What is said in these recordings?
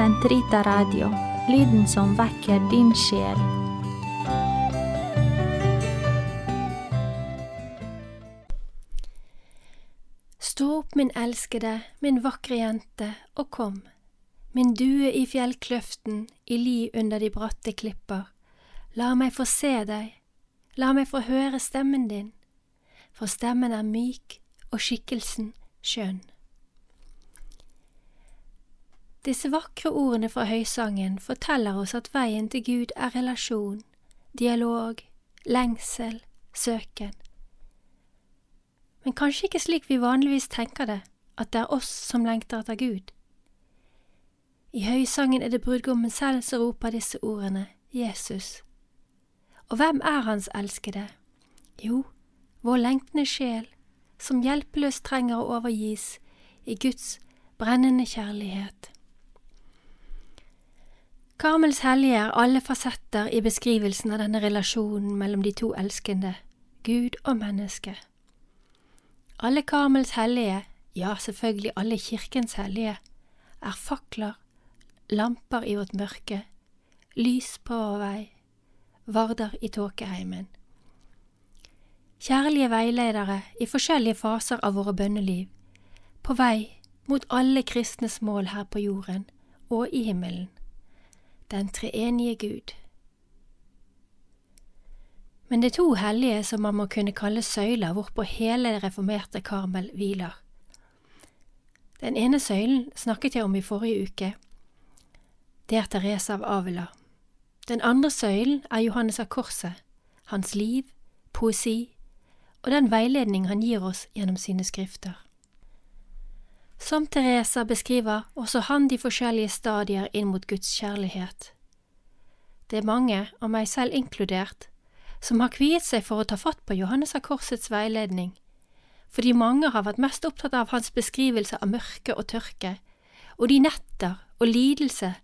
Sentrita Radio, lyden som vekker din sjel. Stå opp, min elskede, min vakre jente, og kom. Min due i fjellkløften, i li under de bratte klipper. La meg få se deg, la meg få høre stemmen din, for stemmen er myk og skikkelsen skjønn. Disse vakre ordene fra høysangen forteller oss at veien til Gud er relasjon, dialog, lengsel, søken. Men kanskje ikke slik vi vanligvis tenker det, at det er oss som lengter etter Gud. I høysangen er det brudgommen selv som roper disse ordene, Jesus. Og hvem er hans elskede? Jo, vår lengtende sjel, som hjelpeløst trenger å overgis i Guds brennende kjærlighet. Karmels er alle fasetter i beskrivelsen av denne relasjonen mellom de to elskende, Gud og menneske. Alle Karmels hellige, ja, selvfølgelig alle kirkens hellige, er fakler, lamper i vårt mørke, lys på vår vei, varder i tåkeheimen. Kjærlige veiledere i forskjellige faser av våre bønneliv, på vei mot alle kristnes mål her på jorden og i himmelen den treenige Gud. Men det er to hellige som man må kunne kalle søyler hvorpå hele det reformerte Karmel hviler. Den ene søylen snakket jeg om i forrige uke. Det er Teresa av Avila. Den andre søylen er Johannes av Korset, hans liv, poesi og den veiledning han gir oss gjennom sine skrifter. Som Teresa beskriver også han de forskjellige stadier inn mot Guds kjærlighet. Det er mange, og meg selv inkludert, som har kviet seg for å ta fatt på Johannes av Korsets veiledning, fordi mange har vært mest opptatt av hans beskrivelse av mørke og tørke, og de netter og lidelse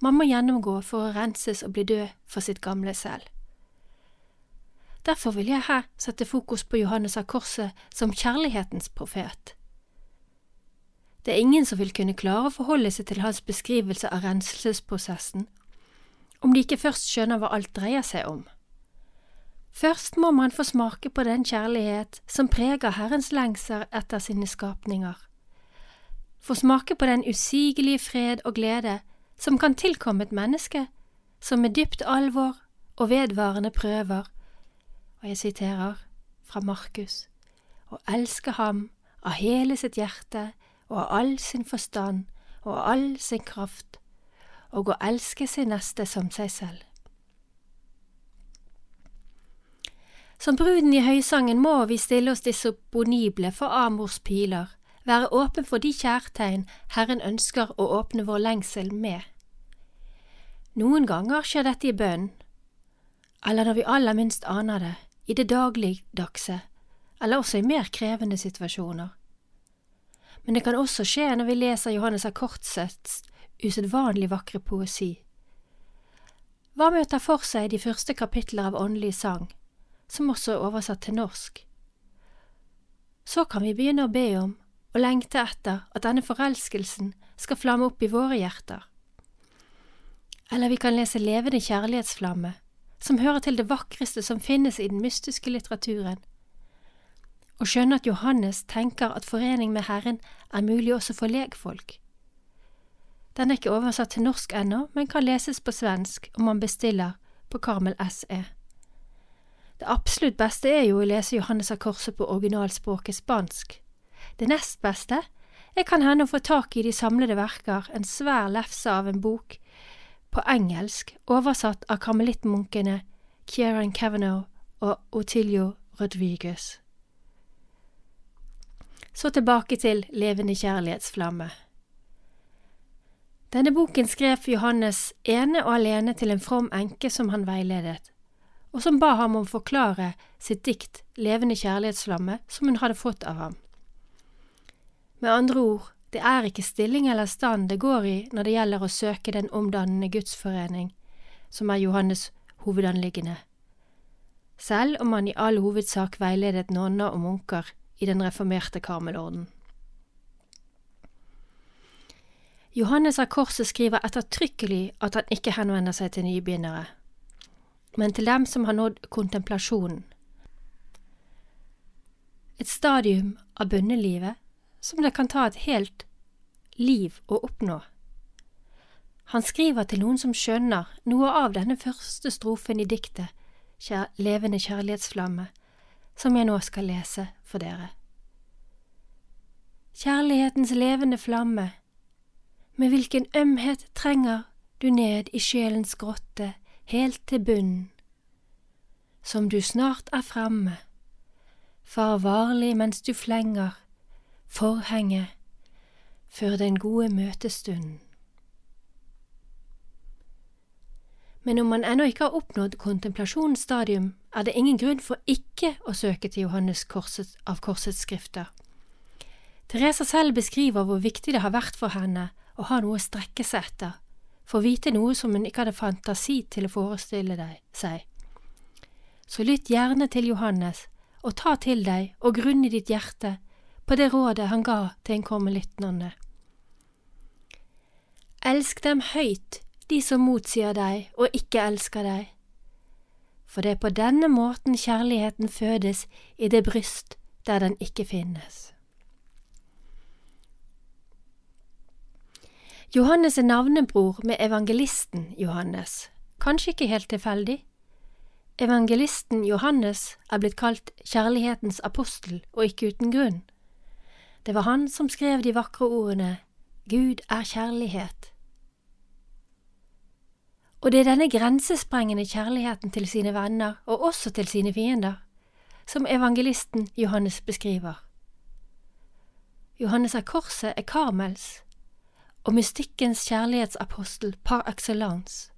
man må gjennomgå for å renses og bli død for sitt gamle selv. Derfor vil jeg her sette fokus på Johannes av Korset som kjærlighetens profet. Det er ingen som vil kunne klare å forholde seg til hans beskrivelse av renselsesprosessen, om de ikke først skjønner hva alt dreier seg om. Først må man få smake på den kjærlighet som preger Herrens lengsel etter sine skapninger, få smake på den usigelige fred og glede som kan tilkomme et menneske som med dypt alvor og vedvarende prøver, og jeg siterer fra Markus, å elske ham av hele sitt hjerte og av all sin forstand og av all sin kraft, og å elske sin neste som seg selv. Som bruden i høysangen må vi stille oss disponible for Amors piler, være åpen for de kjærtegn Herren ønsker å åpne vår lengsel med. Noen ganger skjer dette i bønn, eller når vi aller minst aner det, i det dagligdagse, eller også i mer krevende situasjoner men det kan også skje når vi leser Johannes av Kortsets usedvanlig vakre poesi. Hva med å ta for seg de første kapitler av Åndelig sang, som også er oversatt til norsk? Så kan vi begynne å be om og lengte etter at denne forelskelsen skal flamme opp i våre hjerter. Eller vi kan lese Levende kjærlighetsflamme, som hører til det vakreste som finnes i den mystiske litteraturen og skjønner at Johannes tenker at forening med Herren er mulig også for legfolk. Den er ikke oversatt til norsk ennå, men kan leses på svensk om man bestiller på Karmel SE. Det absolutt beste er jo å lese Johannes av Korset på originalspråket spansk. Det nest beste er kan hende å få tak i de samlede verker, en svær lefse av en bok, på engelsk, oversatt av karmelittmunkene Kieran Kavanagh og Otilio Rodriguez. Så tilbake til Levende kjærlighetsflamme. Denne boken skrev Johannes ene og alene til en from enke som han veiledet, og som ba ham om å forklare sitt dikt Levende kjærlighetsflamme som hun hadde fått av ham. Med andre ord, det er ikke stilling eller stand det går i når det gjelder å søke den omdannende gudsforening, som er Johannes' hovedanliggende, selv om han i all hovedsak veiledet nonner og munker i den reformerte Karmelorden. Johannes av Korset skriver ettertrykkelig at han ikke henvender seg til nybegynnere, men til dem som har nådd kontemplasjonen. Et stadium av bønnelivet som det kan ta et helt liv å oppnå. Han skriver til noen som skjønner noe av denne første strofen i diktet Levende kjærlighetsflamme, som jeg nå skal lese for dere. Kjærlighetens levende flamme, med hvilken ømhet trenger du ned i sjelens grotte, helt til bunnen. Som du snart er framme, far varlig mens du flenger forhenget før den gode møtestunden. Men om man ennå ikke har oppnådd kontemplasjonsstadium, er det ingen grunn for ikke å søke til Johannes korset, av Korsets skrifter. Teresa selv beskriver hvor viktig det har vært for henne å ha noe å strekke seg etter, for å vite noe som hun ikke hadde fantasi til å forestille deg, seg. Så lytt gjerne til Johannes, og ta til deg og grunn i ditt hjerte på det rådet han ga til en karmelittnonne. Elsk dem høyt, de som motsier deg og ikke elsker deg. For det er på denne måten kjærligheten fødes i det bryst der den ikke finnes. Johannes er navnebror med evangelisten Johannes, kanskje ikke helt tilfeldig. Evangelisten Johannes er blitt kalt kjærlighetens apostel, og ikke uten grunn. Det var han som skrev de vakre ordene Gud er kjærlighet. Og det er denne grensesprengende kjærligheten til sine venner, og også til sine fiender, som evangelisten Johannes beskriver. Johannes av Korset er Karmels og mystikkens kjærlighetsapostel par excellence.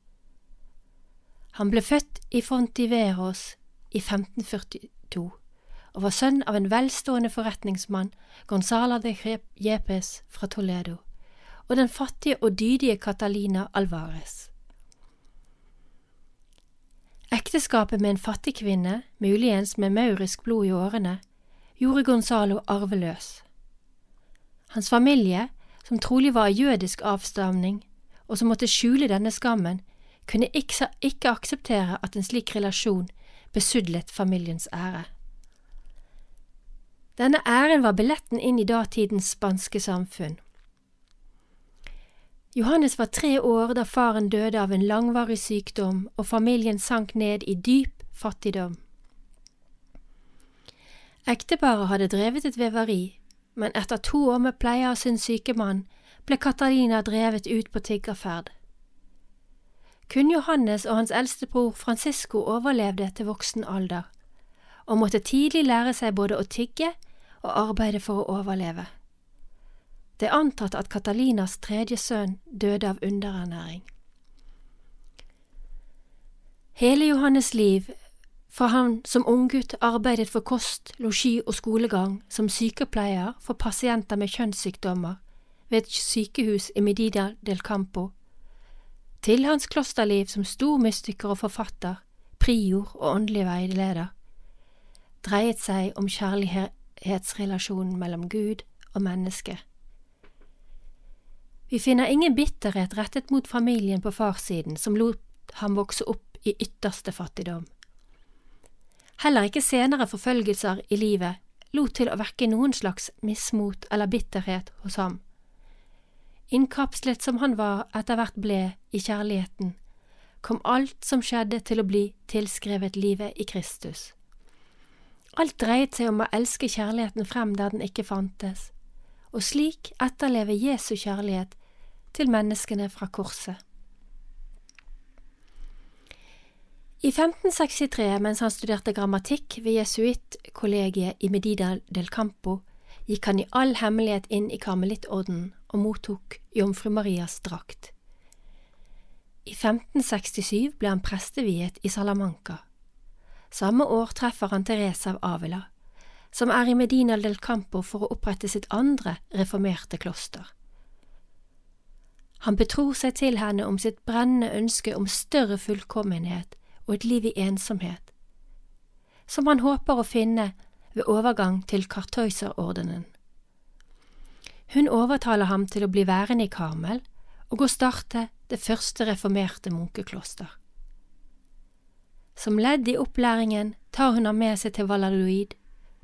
Han ble født i Fontiveros i 1542 og var sønn av en velstående forretningsmann, Gonzala de Jepes fra Toledo, og den fattige og dydige Catalina Alvarez. Ekteskapet med en fattig kvinne, muligens med maurisk blod i årene, gjorde Gonzalo arveløs. Hans familie, som trolig var av jødisk avstamning, og som måtte skjule denne skammen, kunne ikke, akseptere at en slik relasjon besudlet familiens ære. Denne æren var billetten inn i datidens spanske samfunn. Johannes var tre år da faren døde av en langvarig sykdom og familien sank ned i dyp fattigdom. Ekteparet hadde drevet et veveri, men etter to år med pleie av sin syke mann ble Katarina drevet ut på tiggerferd. Kun Johannes og hans eldste bror Francisco overlevde til voksen alder, og måtte tidlig lære seg både å tigge og arbeide for å overleve. Det er antatt at Catalinas tredje sønn døde av underernæring. Hele Johannes' liv, fra han som unggutt arbeidet for kost, losji og skolegang som sykepleier for pasienter med kjønnssykdommer ved et sykehus i Medida del Campo, til hans klosterliv som stor mystiker og forfatter, prior og åndelig veileder, dreiet seg om kjærlighetsrelasjonen mellom Gud og menneske. Vi finner ingen bitterhet rettet mot familien på farssiden som lot ham vokse opp i ytterste fattigdom. Heller ikke senere forfølgelser i livet lot til å vekke noen slags mismot eller bitterhet hos ham. Innkapslet som han var etter hvert ble i kjærligheten, kom alt som skjedde til å bli tilskrevet livet i Kristus. Alt dreiet seg om å elske kjærligheten frem der den ikke fantes, og slik etterleve Jesu kjærlighet til menneskene fra korset. I 1563, mens han studerte grammatikk ved jesuittkollegiet i Medida del Campo, gikk han i all hemmelighet inn i karmelittordenen og mottok Jomfru Marias drakt. I 1567 ble han presteviet i Salamanca. Samme år treffer han Teresa av Avila, som er i Medina del Campo for å opprette sitt andre reformerte kloster. Han betror seg til henne om sitt brennende ønske om større fullkommenhet og et liv i ensomhet, som han håper å finne ved overgang til kartøyserordenen. Hun overtaler ham til å bli værende i Karmel og å starte det første reformerte munkekloster. Som ledd i opplæringen tar hun ham med seg til Valladolid,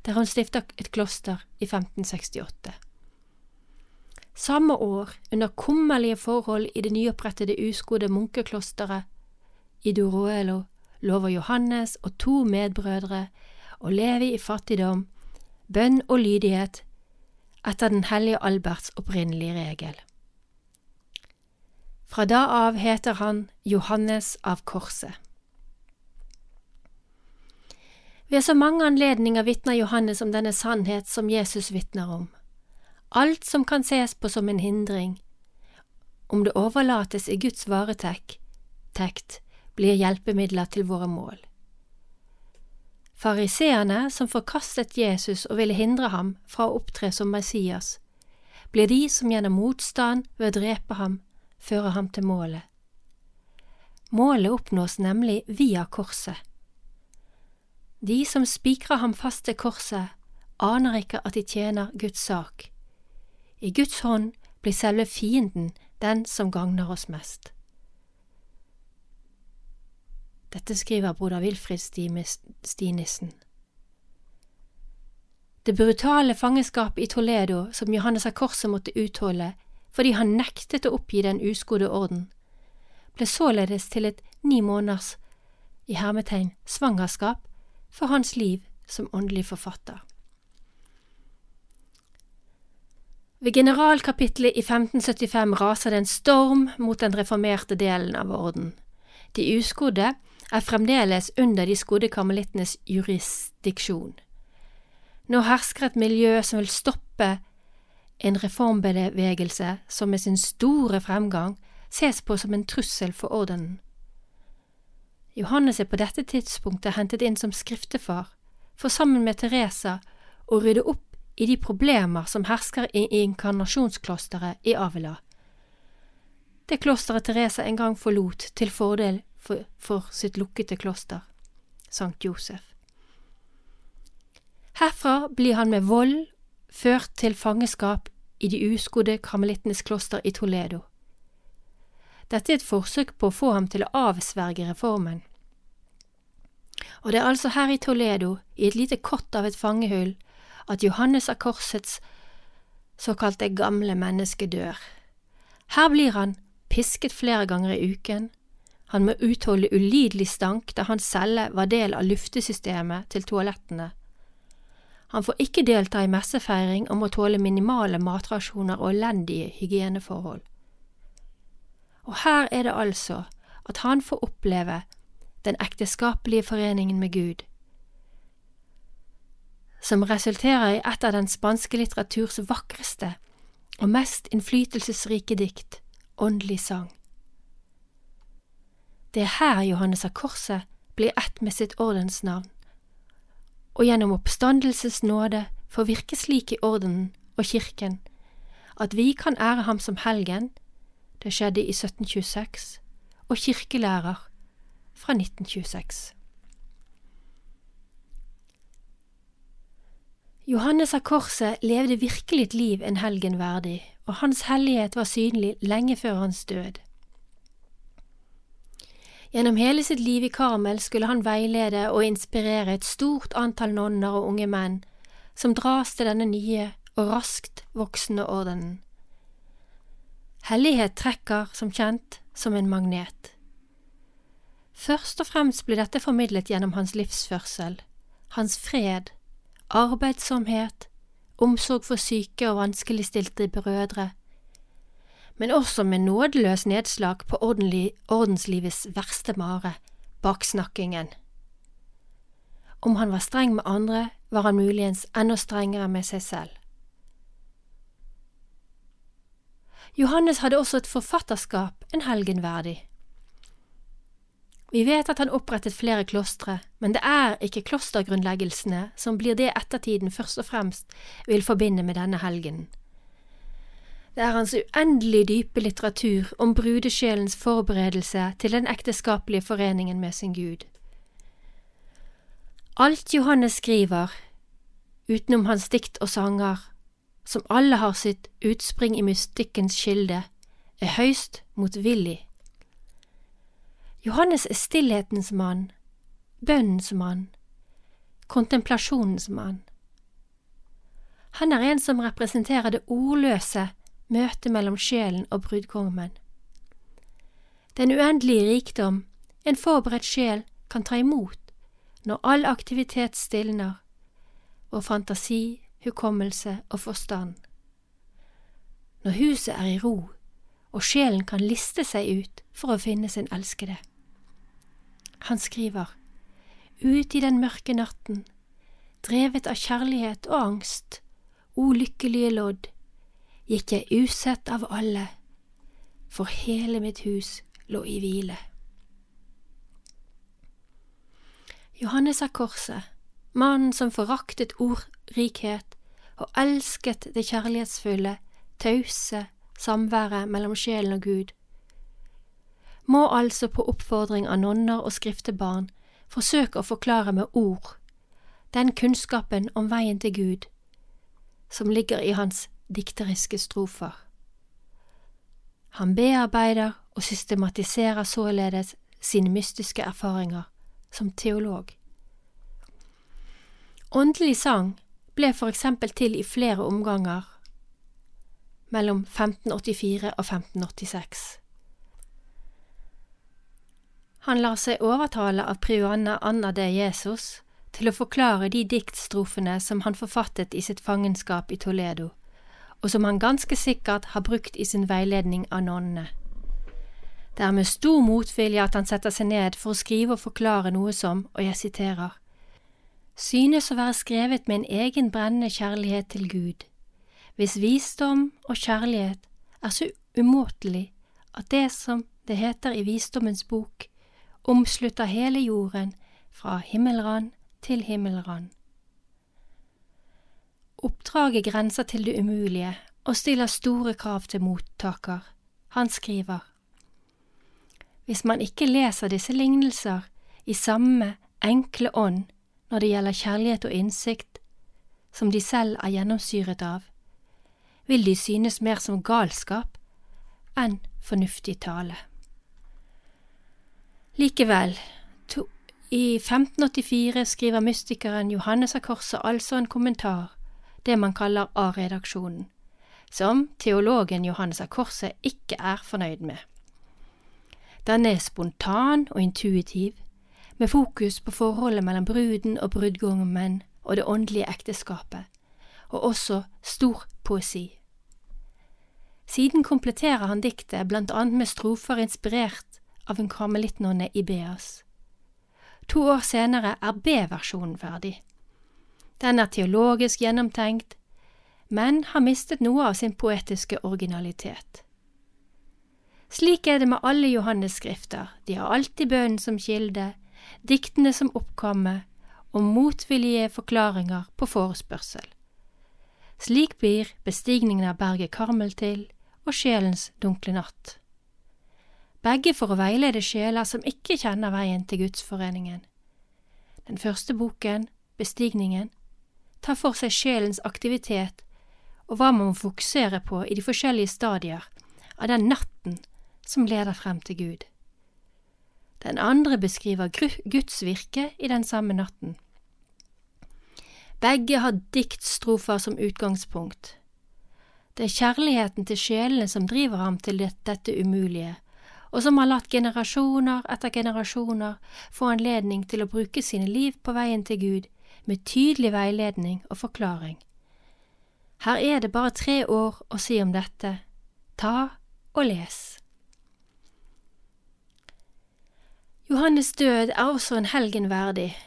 der han stifta et kloster i 1568. Samme år, under kummerlige forhold i det nyopprettede uskodde munkeklosteret i Duruelo, lover Johannes og to medbrødre å leve i fattigdom, bønn og lydighet etter den hellige Alberts opprinnelige regel. Fra da av heter han Johannes av Korset. Ved så mange anledninger vitner Johannes om denne sannhet som Jesus vitner om. Alt som kan ses på som en hindring, om det overlates i Guds varetekt, blir hjelpemidler til våre mål. Fariseerne, som forkastet Jesus og ville hindre ham fra å opptre som Messias, blir de som gjennom motstand ved å drepe ham, fører ham til målet. Målet oppnås nemlig via korset. De som spikrer ham fast til korset, aner ikke at de tjener Guds sak. I Guds hånd blir selve fienden den som gagner oss mest. Dette skriver broder Wilfrid Stinissen. Det brutale fangenskapet i Toledo som Johannes av Korset måtte utholde fordi han nektet å oppgi den uskodde orden, ble således til et ni måneders i hermetegn svangerskap for hans liv som åndelig forfatter. Ved generalkapittelet i 1575 raser det en storm mot den reformerte delen av orden. De uskodde er fremdeles under de skodde karmelittenes jurisdiksjon. Nå hersker et miljø som vil stoppe en reformbevegelse som med sin store fremgang ses på som en trussel for ordenen. Johannes er på dette tidspunktet hentet inn som skriftefar, for sammen med Teresa å rydde opp i de problemer som hersker i inkarnasjonsklosteret i Avila. Det klosteret Teresa en gang forlot til fordel for, for sitt lukkede kloster, Sankt Josef. Herfra blir han med vold ført til fangenskap i de uskodde karmelittenes kloster i Toledo. Dette er et forsøk på å få ham til å avsverge reformen. Og det er altså her i Toledo, i et lite kott av et fangehull, at Johannes av Korsets såkalte gamle menneske dør. Her blir han pisket flere ganger i uken, han må utholde ulidelig stank da hans celle var del av luftesystemet til toalettene. Han får ikke delta i messefeiring og må tåle minimale matrasjoner og elendige hygieneforhold. Og her er det altså at han får oppleve den ekteskapelige foreningen med Gud, som resulterer i et av den spanske litteraturs vakreste og mest innflytelsesrike dikt, åndelig sang. Det er her Johannes av Korset blir ett med sitt ordensnavn, og gjennom oppstandelses nåde får virke slik i ordenen og kirken at vi kan ære ham som helgen, det skjedde i 1726, og kirkelærer fra 1926. Johannes av Korset levde virkelig et liv en helgen verdig, og hans hellighet var synlig lenge før hans død. Gjennom hele sitt liv i Karmel skulle han veilede og inspirere et stort antall nonner og unge menn som dras til denne nye og raskt voksende ordenen. Hellighet trekker, som kjent, som en magnet. Først og fremst blir dette formidlet gjennom hans livsførsel, hans fred, arbeidsomhet, omsorg for syke og vanskeligstilte brødre, men også med nådeløs nedslag på ordenslivets verste mare, baksnakkingen. Om han var streng med andre, var han muligens enda strengere med seg selv. Johannes hadde også et forfatterskap en helgen verdig. Vi vet at han opprettet flere klostre, men det er ikke klostergrunnleggelsene som blir det ettertiden først og fremst vil forbinde med denne helgenen. Det er hans uendelig dype litteratur om brudesjelens forberedelse til den ekteskapelige foreningen med sin Gud. Alt Johannes skriver, utenom hans dikt og sanger, som alle har sitt utspring i mystikkens kilde, er høyst motvillig. Johannes er stillhetens mann, bønnens mann, kontemplasjonens mann. Han er en som representerer det ordløse møtet mellom sjelen og brudgommen. Den uendelige rikdom en forberedt sjel kan ta imot når all aktivitet stilner, og fantasi, hukommelse og forstand. Når huset er i ro, og sjelen kan liste seg ut for å finne sin elskede. Han skriver, Ut i den mørke natten, drevet av kjærlighet og angst, o lykkelige lodd, gikk jeg usett av alle, for hele mitt hus lå i hvile. Johannes av Korset, mannen som foraktet ordrikhet og elsket det kjærlighetsfulle, tause samværet mellom sjelen og Gud, må altså på oppfordring av nonner og skriftebarn forsøke å forklare med ord den kunnskapen om veien til Gud som ligger i hans dikteriske strofer. Han bearbeider og systematiserer således sine mystiske erfaringer som teolog. Åndelig sang ble for eksempel til i flere omganger mellom 1584 og 1586. Han lar seg overtale av priorne Anna de Jesus til å forklare de diktstrofene som han forfattet i sitt fangenskap i Toledo, og som han ganske sikkert har brukt i sin veiledning av nonnene. Det er med stor motvilje at han setter seg ned for å skrive og forklare noe som, og jeg siterer, synes å være skrevet med en egen brennende kjærlighet til Gud, hvis visdom og kjærlighet er så umåtelig at det som det heter i Visdommens bok, omslutter hele jorden fra himmelrand til himmelrand. Oppdraget grenser til det umulige og stiller store krav til mottaker. Han skriver Hvis man ikke leser disse lignelser i samme enkle ånd når det gjelder kjærlighet og innsikt, som de selv er gjennomsyret av, vil de synes mer som galskap enn fornuftig tale. Likevel, to, i 1584 skriver mystikeren Johannes av Korset altså en kommentar, det man kaller A-redaksjonen, som teologen Johannes av Korset ikke er fornøyd med. Den er spontan og intuitiv, med fokus på forholdet mellom bruden og brudgommen og det åndelige ekteskapet, og også stor poesi. Siden kompletterer han diktet blant annet med strofer inspirert av en karmelittnonne i Beas. To år senere er B-versjonen ferdig. Den er teologisk gjennomtenkt, men har mistet noe av sin poetiske originalitet. Slik er det med alle Johannes-skrifter, de har alltid bønnen som kilde, diktene som oppkommer, og motvillige forklaringer på forespørsel. Slik blir bestigningen av berget Karmel til og sjelens dunkle natt begge for å veilede sjeler som ikke kjenner veien til Gudsforeningen. Den første boken, Bestigningen, tar for seg sjelens aktivitet og hva man må fokusere på i de forskjellige stadier av den natten som leder frem til Gud. Den andre beskriver Guds virke i den samme natten. Begge har diktstrofer som utgangspunkt. Det er kjærligheten til sjelene som driver ham til dette umulige, og som har latt generasjoner etter generasjoner få anledning til å bruke sine liv på veien til Gud med tydelig veiledning og forklaring. Her er det bare tre år å si om dette. Ta og les. Johannes død er også en helgen verdig.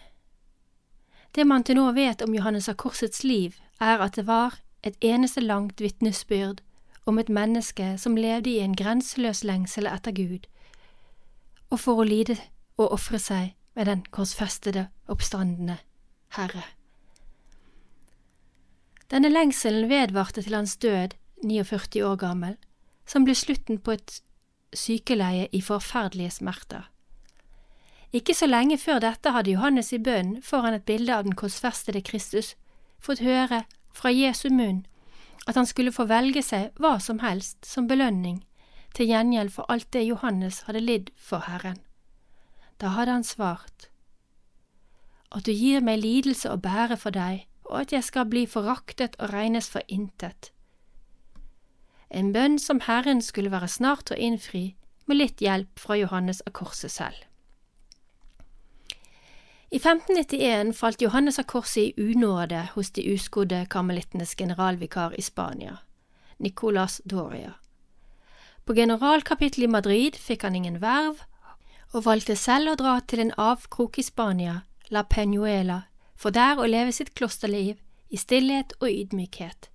Det man til nå vet om Johannes av Korsets liv, er at det var et eneste langt vitnesbyrd om et menneske som levde i en grenseløs lengsel etter Gud, og for å lide og ofre seg med den korsfestede, oppstandende Herre. Denne lengselen vedvarte til hans død, 49 år gammel, som ble slutten på et sykeleie i forferdelige smerter. Ikke så lenge før dette hadde Johannes i bønn foran et bilde av den korsfestede Kristus fått høre fra Jesu munn at han skulle få velge seg hva som helst som belønning til gjengjeld for alt det Johannes hadde lidd for Herren. Da hadde han svart, At du gir meg lidelse å bære for deg, og at jeg skal bli foraktet og regnes for intet. En bønn som Herren skulle være snart å innfri, med litt hjelp fra Johannes av Korset selv. I 1591 falt Johannes av Korset i unåde hos de uskodde karmelittenes generalvikar i Spania, Nicolas Doria. På generalkapittelet i Madrid fikk han ingen verv, og valgte selv å dra til en avkrok i Spania, La Peñuela, for der å leve sitt klosterliv i stillhet og ydmykhet.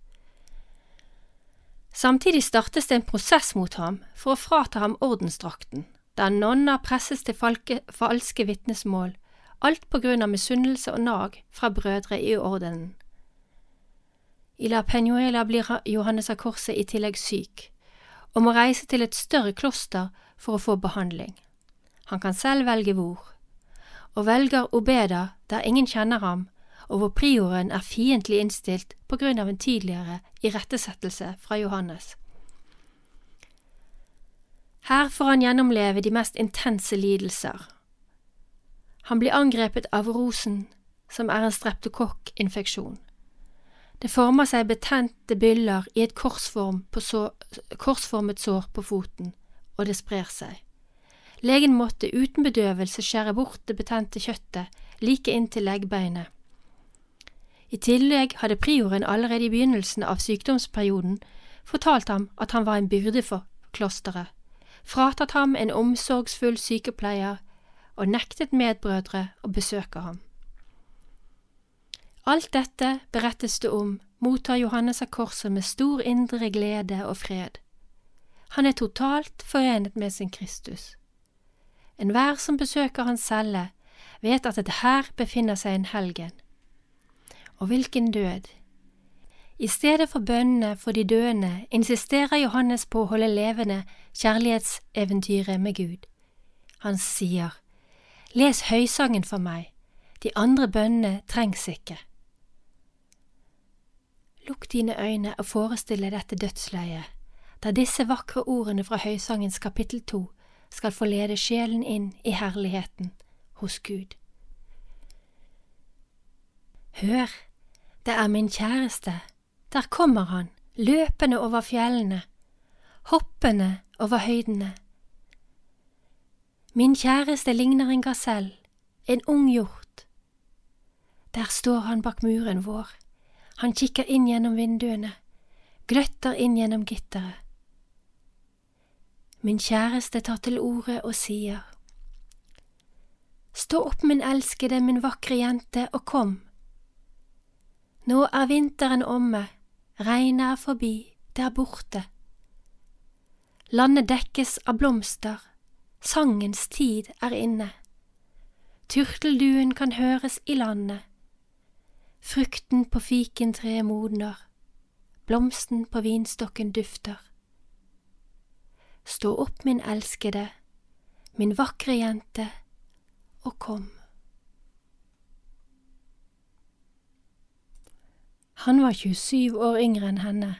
Samtidig startes det en prosess mot ham for å frata ham ordensdrakten, der nonner presses til falske vitnesmål alt på grunn av misunnelse og nag fra brødre i ordenen. I La Penuela blir Johannes av Korset i tillegg syk, og må reise til et større kloster for å få behandling. Han kan selv velge hvor, og velger Obeda der ingen kjenner ham, og hvor prioren er fiendtlig innstilt på grunn av en tidligere irettesettelse fra Johannes. Her får han gjennomleve de mest intense lidelser, han blir angrepet av rosen, som er en streptokokkinfeksjon. Det former seg betente byller i et korsform så, korsformet sår på foten, og det sprer seg. Legen måtte uten bedøvelse skjære bort det betente kjøttet like inntil leggbeinet. I tillegg hadde prioren allerede i begynnelsen av sykdomsperioden fortalt ham at han var en byrde for klosteret, fratatt ham en omsorgsfull sykepleier og nektet medbrødre å besøke ham. Alt dette berettes det om, mottar Johannes av Korset med stor indre glede og fred. Han er totalt forenet med sin Kristus. Enhver som besøker hans celle, vet at det her befinner seg en helgen. Og hvilken død! I stedet for bønnene for de døende insisterer Johannes på å holde levende kjærlighetseventyret med Gud. Han sier, Les høysangen for meg, de andre bønnene trengs ikke. Lukk dine øyne og forestill deg dette dødsleiet, der disse vakre ordene fra høysangens kapittel to skal få lede sjelen inn i herligheten hos Gud. Hør, det er min kjæreste, der kommer han, løpende over fjellene, hoppende over høydene. Min kjæreste ligner en gasell, en ung hjort. Der står han bak muren vår, han kikker inn gjennom vinduene, gløtter inn gjennom gitteret. Min kjæreste tar til orde og sier, Stå opp, min elskede, min vakre jente, og kom. Nå er vinteren omme, regnet er forbi, det er borte. Landet dekkes av blomster, sangens tid er inne. Turtelduen kan høres i landet. Frukten på fikentreet modner, blomsten på vinstokken dufter. Stå opp, min elskede, min vakre jente, og kom. Han var 27 år yngre enn henne